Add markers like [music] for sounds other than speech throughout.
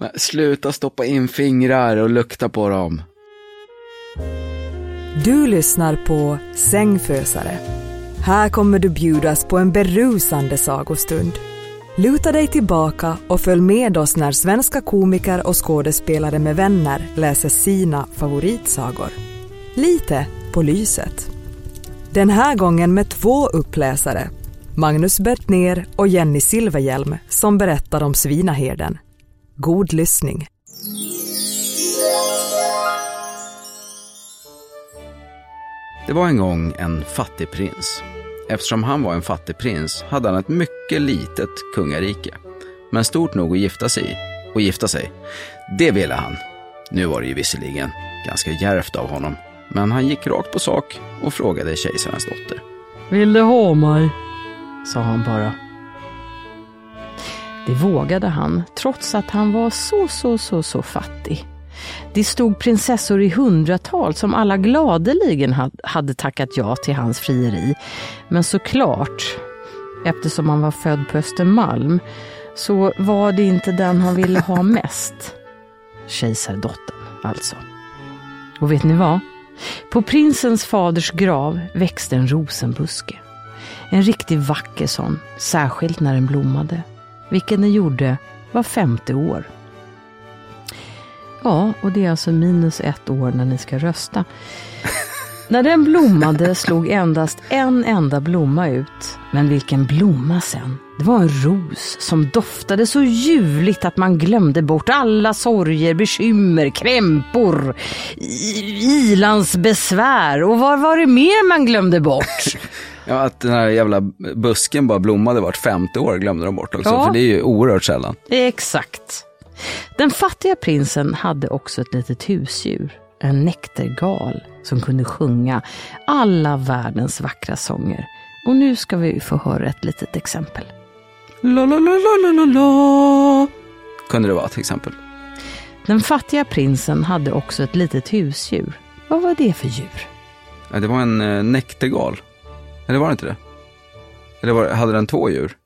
Men Sluta stoppa in fingrar och lukta på dem. Du lyssnar på Sängfösare. Här kommer du bjudas på en berusande sagostund. Luta dig tillbaka och följ med oss när svenska komiker och skådespelare med vänner läser sina favoritsagor. Lite på lyset. Den här gången med två uppläsare. Magnus Bertner och Jenny Silverhjelm som berättar om Svinaherden. God lyssning. Det var en gång en fattig prins. Eftersom han var en fattig prins hade han ett mycket litet kungarike. Men stort nog att gifta sig i. Och gifta sig, det ville han. Nu var det ju visserligen ganska djärvt av honom. Men han gick rakt på sak och frågade kejsarens dotter. Vill du ha mig? sa han bara. Det vågade han, trots att han var så, så, så, så fattig. Det stod prinsessor i hundratal som alla gladeligen hade tackat ja till hans frieri. Men såklart, eftersom han var född på Östermalm, så var det inte den han ville ha mest. Kejsardottern, alltså. Och vet ni vad? På prinsens faders grav växte en rosenbuske. En riktigt vacker sån, särskilt när den blommade. Vilken den gjorde var femte år. Ja, och det är alltså minus ett år när ni ska rösta. [laughs] När den blommade slog endast en enda blomma ut. Men vilken blomma sen! Det var en ros som doftade så ljuvligt att man glömde bort alla sorger, bekymmer, krämpor, i- ilandsbesvär och vad var det mer man glömde bort? [laughs] Ja, att den här jävla busken bara blommade vart femte år glömde de bort också. Ja. För det är ju oerhört sällan. Exakt. Den fattiga prinsen hade också ett litet husdjur, en näktergal som kunde sjunga alla världens vackra sånger. Och nu ska vi få höra ett litet exempel. La, la, la, la, la, la, la. Kunde det vara till exempel. Den fattiga prinsen hade också ett litet husdjur. Vad var det för djur? Ja, det var en eh, näktergal. Eller var det inte det? Eller var, hade den två djur?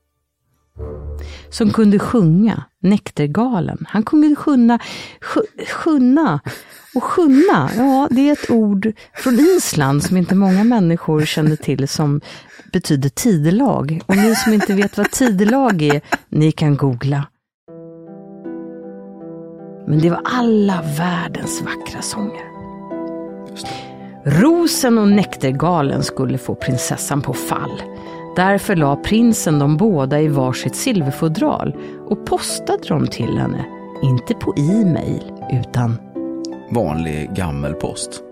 Som kunde sjunga, näktergalen. Han kunde sjunga, sj- sjunna och sjunna. Ja, det är ett ord från Island som inte många människor känner till som betyder tidelag. Och ni som inte vet vad tidelag är, ni kan googla. Men det var alla världens vackra sånger. Rosen och näktergalen skulle få prinsessan på fall. Därför la prinsen de båda i varsitt silverfodral och postade dem till henne. Inte på e-mail, utan Vanlig gammelpost.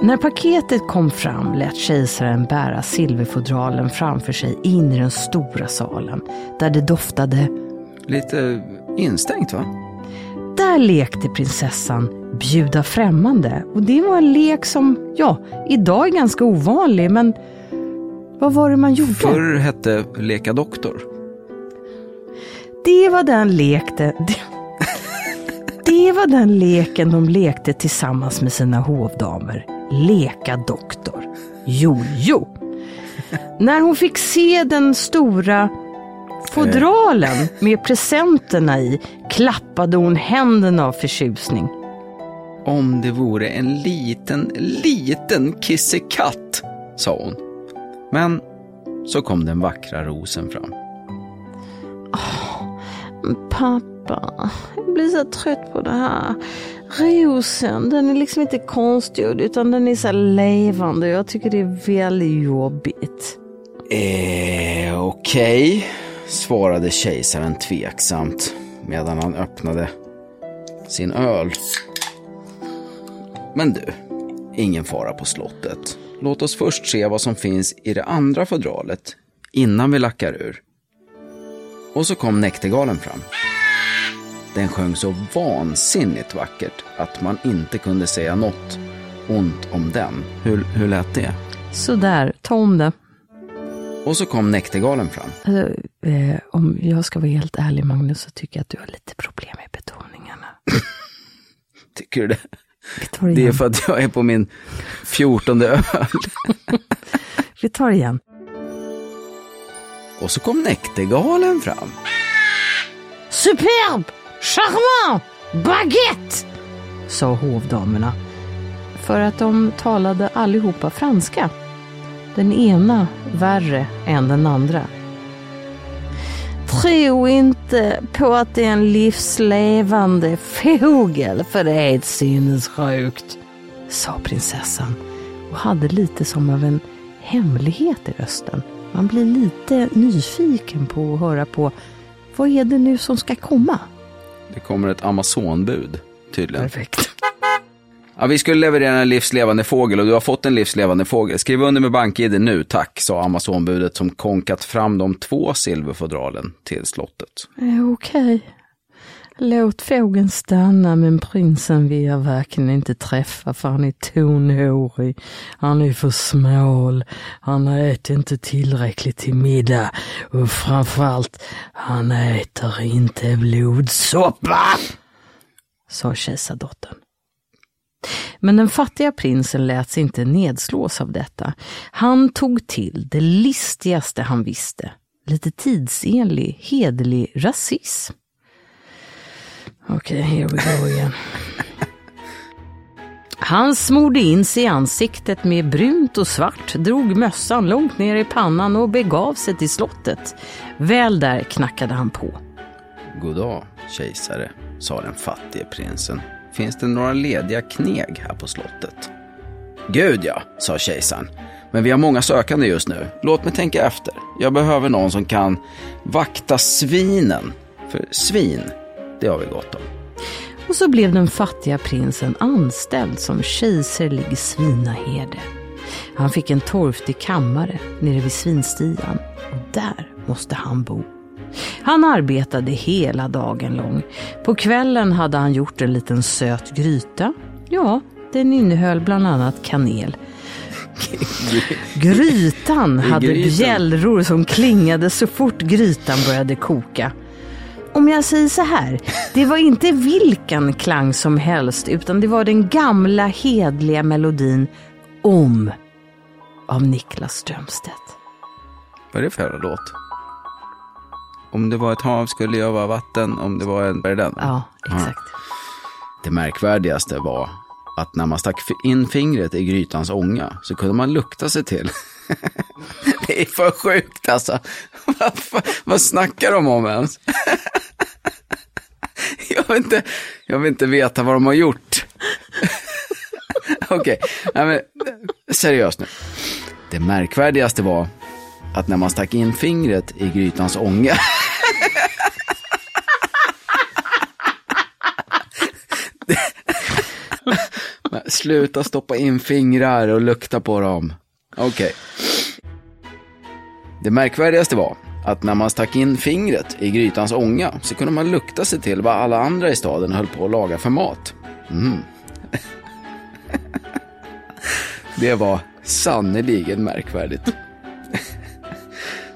När paketet kom fram lät kejsaren bära silverfodralen framför sig in i den stora salen, där det doftade. Lite instängt va? Där lekte prinsessan bjuda främmande. Och det var en lek som, ja, idag är ganska ovanlig, men vad var det man gjorde? Förr hette leka doktor. Det var den lekte... Det, det var den leken de lekte tillsammans med sina hovdamer. Leka doktor. Jo, jo. När hon fick se den stora fodralen med presenterna i klappade hon händerna av förtjusning. Om det vore en liten, liten kissekatt, sa hon. Men så kom den vackra rosen fram. Pappa, jag blir så trött på det här. Rosen, den är liksom inte konstgjord utan den är så levande. Jag tycker det är väldigt jobbigt. Eh, okej, svarade kejsaren tveksamt medan han öppnade sin öl. Men du, ingen fara på slottet. Låt oss först se vad som finns i det andra fodralet innan vi lackar ur. Och så kom näktergalen fram. Den sjöng så vansinnigt vackert att man inte kunde säga något ont om den. Hur, hur lät det? Sådär, ta om det. Och så kom näktergalen fram. Alltså, eh, om jag ska vara helt ärlig Magnus så tycker jag att du har lite problem med betoningarna. [laughs] Tycker du det? Vi det Det är för att jag är på min fjortonde öl. [laughs] Vi tar det igen. Och så kom näktergalen fram. Superb! Charmant! Baguette! sa hovdamerna. För att de talade allihopa franska. Den ena värre än den andra. Tro inte på att det är en livslevande fågel för det är helt sinnessjukt, sa prinsessan och hade lite som av en hemlighet i rösten. Man blir lite nyfiken på att höra på vad är det nu som ska komma? Det kommer ett Amazonbud, tydligen. Perfekt. Ja, vi skulle leverera en livslevande fågel och du har fått en livslevande fågel. Skriv under med bank-id nu, tack, sa Amazonbudet som konkat fram de två silverfodralen till slottet. Eh, Okej. Låt fågeln stanna men prinsen vill jag verkligen inte träffa för han är tonhårig. Han är för smal. Han äter inte tillräckligt till middag. Och framförallt, han äter inte blodsoppa! Sa kejsardottern. Men den fattiga prinsen lät sig inte nedslås av detta. Han tog till det listigaste han visste. Lite tidsenlig, hederlig rasism. Okej, here we go again. Han smorde in sig i ansiktet med brunt och svart, drog mössan långt ner i pannan och begav sig till slottet. Väl där knackade han på. Goddag, kejsare, sa den fattige prinsen. Finns det några lediga kneg här på slottet? Gud ja, sa kejsaren. Men vi har många sökande just nu. Låt mig tänka efter. Jag behöver någon som kan vakta svinen. För svin, det har vi gott om. Och så blev den fattiga prinsen anställd som kejserlig svinaherde. Han fick en torftig kammare nere vid svinstian och där måste han bo. Han arbetade hela dagen lång. På kvällen hade han gjort en liten söt gryta. Ja, den innehöll bland annat kanel. Grytan hade bjällror som klingade så fort grytan började koka. Om jag säger så här, det var inte vilken klang som helst utan det var den gamla hedliga melodin Om av Niklas Strömstedt. Vad är det för låt? Om det var ett hav skulle jag vara vatten, om det var en... Det den? Ja, exakt. Det märkvärdigaste var att när man stack in fingret i grytans ånga så kunde man lukta sig till. [laughs] det är för sjukt alltså. vad, vad snackar de om ens? [laughs] jag, vill inte, jag vill inte veta vad de har gjort. [laughs] Okej, men seriöst nu. Det märkvärdigaste var att när man stack in fingret i grytans ånga Sluta stoppa in fingrar och lukta på dem. Okej. Det märkvärdigaste var att när man stack in fingret i grytans ånga så kunde man lukta sig till vad alla andra i staden höll på att laga för mat. Mm. [laughs] Det var sannerligen märkvärdigt.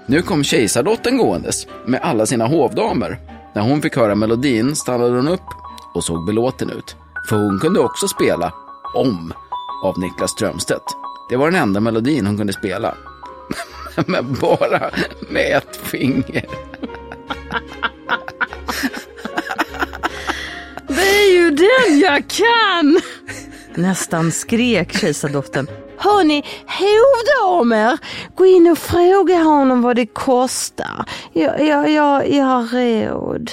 Nu kom kejsardottern gåendes med alla sina hovdamer. När hon fick höra melodin stannade hon upp och såg belåten ut. För hon kunde också spela om av Niklas Strömstedt. Det var den enda melodin hon kunde spela. [laughs] Men bara med ett finger. [laughs] Det är ju den jag kan! Nästan skrek kejsardottern. Hörni, hovdamer, gå in och fråga honom vad det kostar. Jag, jag, jag, jag har råd.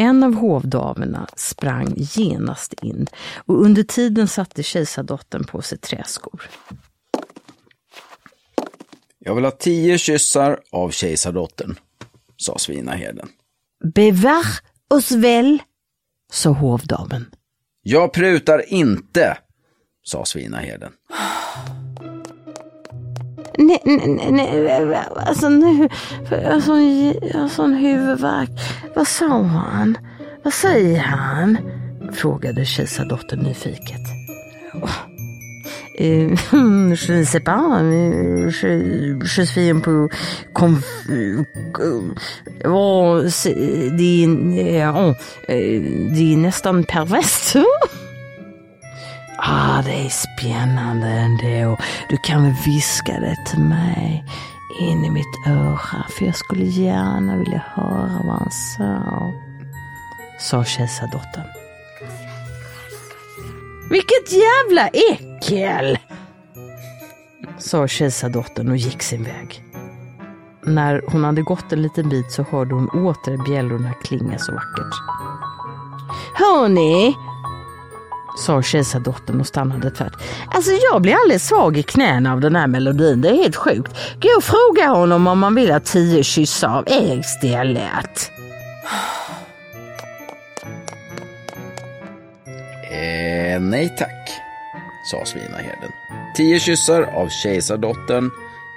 En av hovdamerna sprang genast in och under tiden satte kejsardottern på sig träskor. Jag vill ha tio kyssar av kejsardottern, sa svinaherden. Bevar oss väl, sa hovdamen. Jag prutar inte, sa svinaherden. Nej, nej, nej, alltså nu, jag har jag har sån huvudvärk. Vad sa han? Vad säger han? Frågade kejsardottern nyfiket. Je ne sais pas. Je, je suis un peu confus. Oh, eh, c'est- det, är, det är nästan perverst. Ah, det är spännande ändå. Du kan väl viska det till mig in i mitt öra, för jag skulle gärna vilja höra vad han sa. Sa kejsardottern. Vilket jävla äckel! Sa kejsardottern och gick sin väg. När hon hade gått en liten bit så hörde hon åter bjällorna klinga så vackert. Hörni, sa kejsardottern och stannade tvärt. Alltså jag blir alldeles svag i knäna av den här melodin, det är helt sjukt. Gå och fråga honom om man vill ha tio kyssar av er istället. Eh, nej tack, sa svinaherden. Tio kyssar av kejsardottern,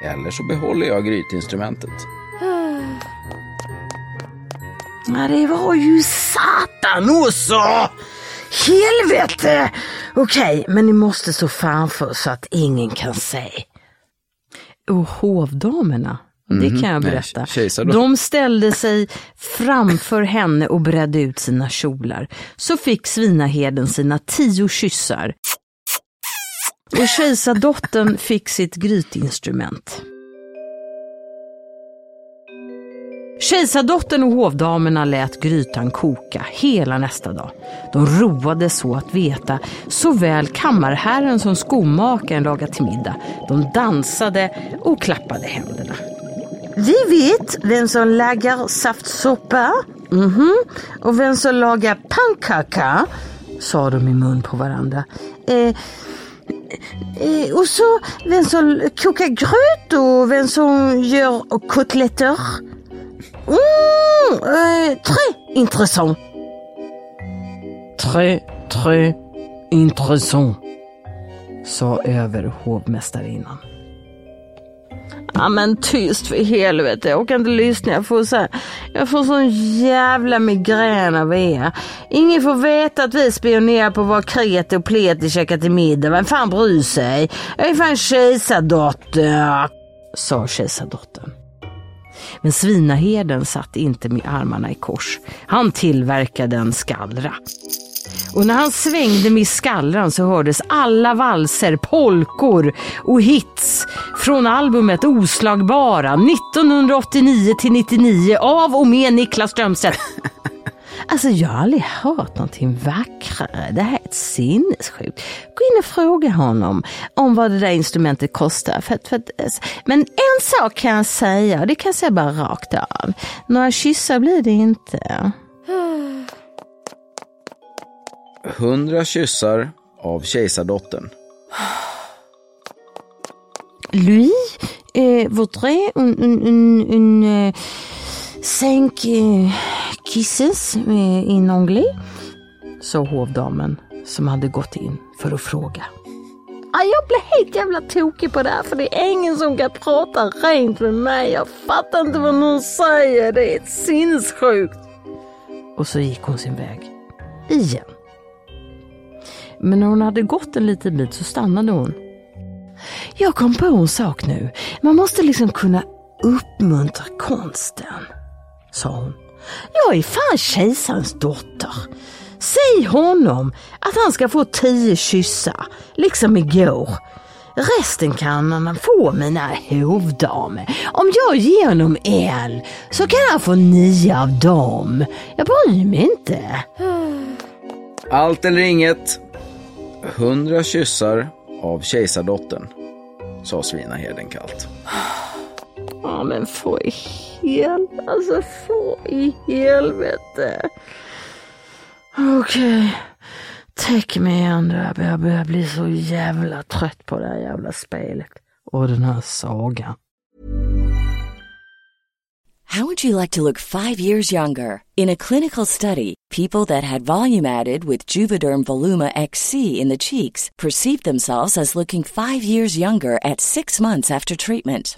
eller så behåller jag grytinstrumentet. Ja, det var ju satan också! Helvete! Okej, men ni måste stå framför så att ingen kan se. Och hovdamerna, det Mhm, kan jag nej, berätta. kejsardottern. De ställde sig framför henne och bredde ut sina kjolar. Så fick svinaherden sina tio kyssar. Och kejsardottern fick sitt grytinstrument. Kejsardottern och hovdamerna lät grytan koka hela nästa dag. De roade så att veta såväl kammarherren som skomakaren lagat till middag. De dansade och klappade händerna. Vi vet vem som lagar saftsoppa mhm, och vem som lagar pannkaka, sa de i mun på varandra. Eh, eh, och så vem som kokar gröt och vem som gör kotletter. Mm, très intressant. Très, très intressant, sa överhovmästarinnan. Ja men tyst för helvete, jag orkar inte lyssna. Jag får, så här, jag får sån jävla migrän av er. Ingen får veta att vi spionerar på vad kreti och pleti käkar till middag. Vem fan bryr sig? Jag är fan kejsardotter, sa kejsardottern. Men svinaherden satt inte med armarna i kors. Han tillverkade en skallra. Och när han svängde med skallran så hördes alla valser, polkor och hits från albumet Oslagbara 1989 till 99 av och med Niklas Strömstedt. Alltså jag har aldrig hört någonting vackrare. Det här är ett sinnessjukt. Gå in och fråga honom om vad det där instrumentet kostar. För, för, att- men en sak kan jag säga, och det kan jag säga bara rakt av. Några kyssar blir det inte. Hundra kyssar av kejsardottern. Louis, eh, voudrais un, un, un, un eh, cinq eh, kisses eh, in anglais, sa hovdamen som hade gått in för att fråga. Jag blir helt jävla tokig på det här för det är ingen som kan prata rent med mig. Jag fattar inte vad någon säger. Det är sinnessjukt. Och så gick hon sin väg. Igen. Men när hon hade gått en liten bit så stannade hon. Jag kom på en sak nu. Man måste liksom kunna uppmuntra konsten, sa hon. Jag är fan kejsarens dotter. Säg honom att han ska få tio kyssar, liksom igår. Resten kan han få mina hovdamer. Om jag ger honom en så kan han få nio av dem. Jag bryr mig inte. Allt eller inget. Hundra kyssar av kejsardottern, sa svinaherden kallt. Ja men få i helvete, alltså få i helvete. Okej, okay. täck mig igen där. Jag börjar bli så jävla trött på det här jävla spelet. Och den här sagan. How would you like to look five years younger? In a clinical study, people that had volume added with Juvederm Voluma XC in the cheeks perceived themselves as looking five years younger at six months after treatment.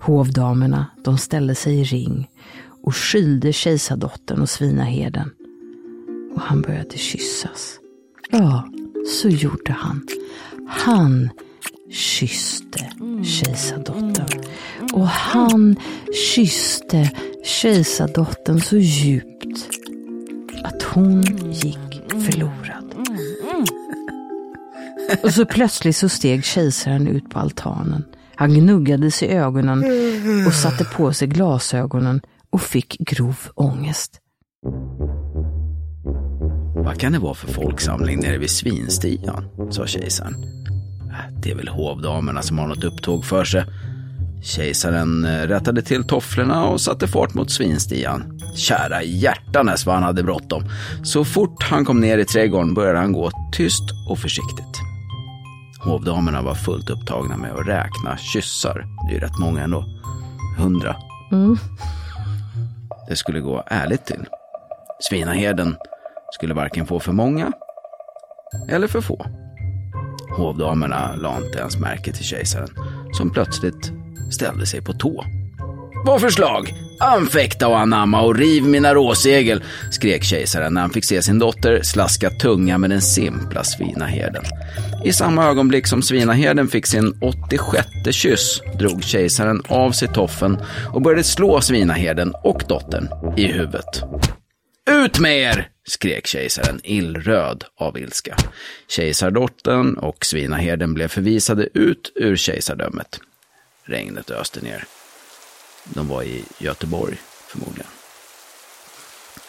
Hovdamerna, de ställde sig i ring och skylde kejsardottern och svinaherden. Och han började kyssas. Ja, så gjorde han. Han kysste kejsardottern. Och han kysste kejsardottern så djupt att hon gick förlorad. Och så plötsligt så steg kejsaren ut på altanen. Han gnuggade sig i ögonen och satte på sig glasögonen och fick grov ångest. Vad kan det vara för folksamling nere vid svinstian? sa kejsaren. Äh, det är väl hovdamerna som har något upptåg för sig. Kejsaren eh, rättade till tofflorna och satte fart mot svinstian. Kära hjärtanes vad han hade bråttom. Så fort han kom ner i trädgården började han gå tyst och försiktigt. Hovdamerna var fullt upptagna med att räkna kyssar. Det är ju rätt många ändå. Hundra. Mm. Det skulle gå ärligt till. Svinaherden skulle varken få för många eller för få. Hovdamerna la inte ens märke till kejsaren, som plötsligt ställde sig på tå. Vad förslag? Anfäkta och anamma och riv mina råsegel, skrek kejsaren när han fick se sin dotter slaska tunga med den simpla svinaherden. I samma ögonblick som svinaherden fick sin 86 kyss drog kejsaren av sig toffen och började slå svinaherden och dottern i huvudet. Ut med er! skrek kejsaren illröd av ilska. Kejsardottern och svinaherden blev förvisade ut ur kejsardömet. Regnet öste ner. De var i Göteborg, förmodligen.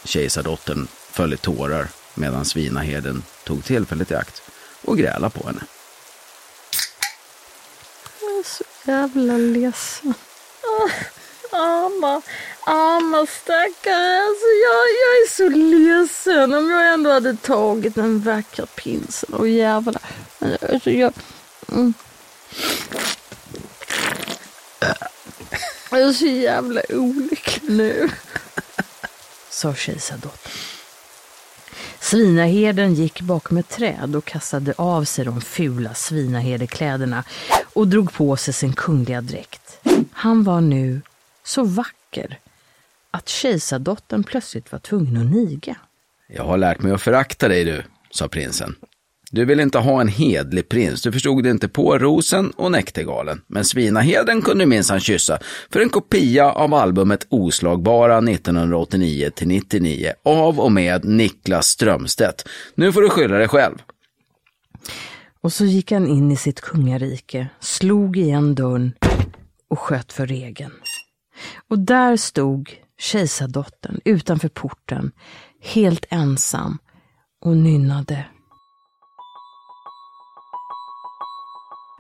Kejsardottern föll i tårar medan svinaherden tog tillfället i akt och gräla på henne. Jag är så jävla ledsen. Ah, amma, amma stackare. Alltså jag, jag är så ledsen. Om jag ändå hade tagit den vackra prinsen. Och jävlar. Alltså jag... Mm. Jag är så jävla olycklig nu. [laughs] Sa kejsardottern. Svinaherden gick bakom ett träd och kastade av sig de fula svinaherdekläderna och drog på sig sin kungliga dräkt. Han var nu så vacker att kejsardottern plötsligt var tvungen att niga. Jag har lärt mig att förakta dig du, sa prinsen. Du vill inte ha en hedlig prins, du förstod det inte på rosen och näktergalen. Men svinaheden kunde minsann kyssa för en kopia av albumet Oslagbara 1989 99 av och med Niklas Strömstedt. Nu får du skylla dig själv. Och så gick han in i sitt kungarike, slog igen dörren och sköt för regeln. Och där stod kejsardottern utanför porten, helt ensam och nynnade.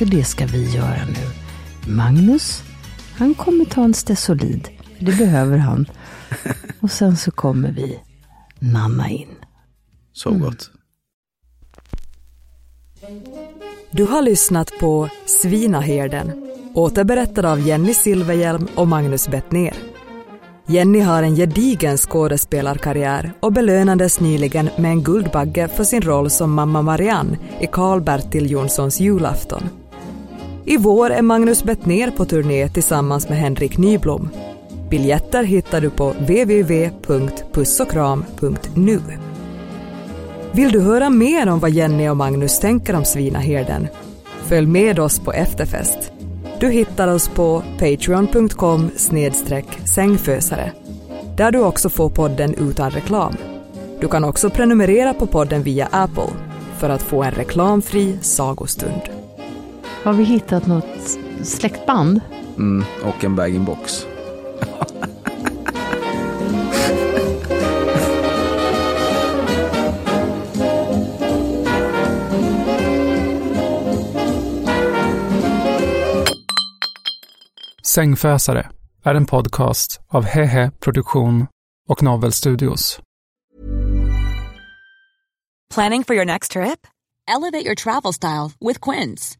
för det ska vi göra nu. Magnus, han kommer ta en Stesolid, det behöver han. [laughs] Och sen så kommer vi Nanna in. Sov gott. Du har lyssnat på Svinaherden, återberättad av Jenny Silverhjelm och Magnus Bettner. Jenny har en gedigen skådespelarkarriär och belönades nyligen med en Guldbagge för sin roll som mamma Marianne i Karl-Bertil Jonssons julafton. I vår är Magnus Bettner på turné tillsammans med Henrik Nyblom. Biljetter hittar du på www.pussokram.nu. Vill du höra mer om vad Jenny och Magnus tänker om Svinaherden? Följ med oss på efterfest. Du hittar oss på patreon.com sängfösare där du också får podden utan reklam. Du kan också prenumerera på podden via Apple för att få en reklamfri sagostund. Har vi hittat något släktband? Mm, och en bag-in-box. Sängfösare är en podcast av Hehe Produktion och Novel Studios. Planning for your next trip? Elevate your travel style with Quince.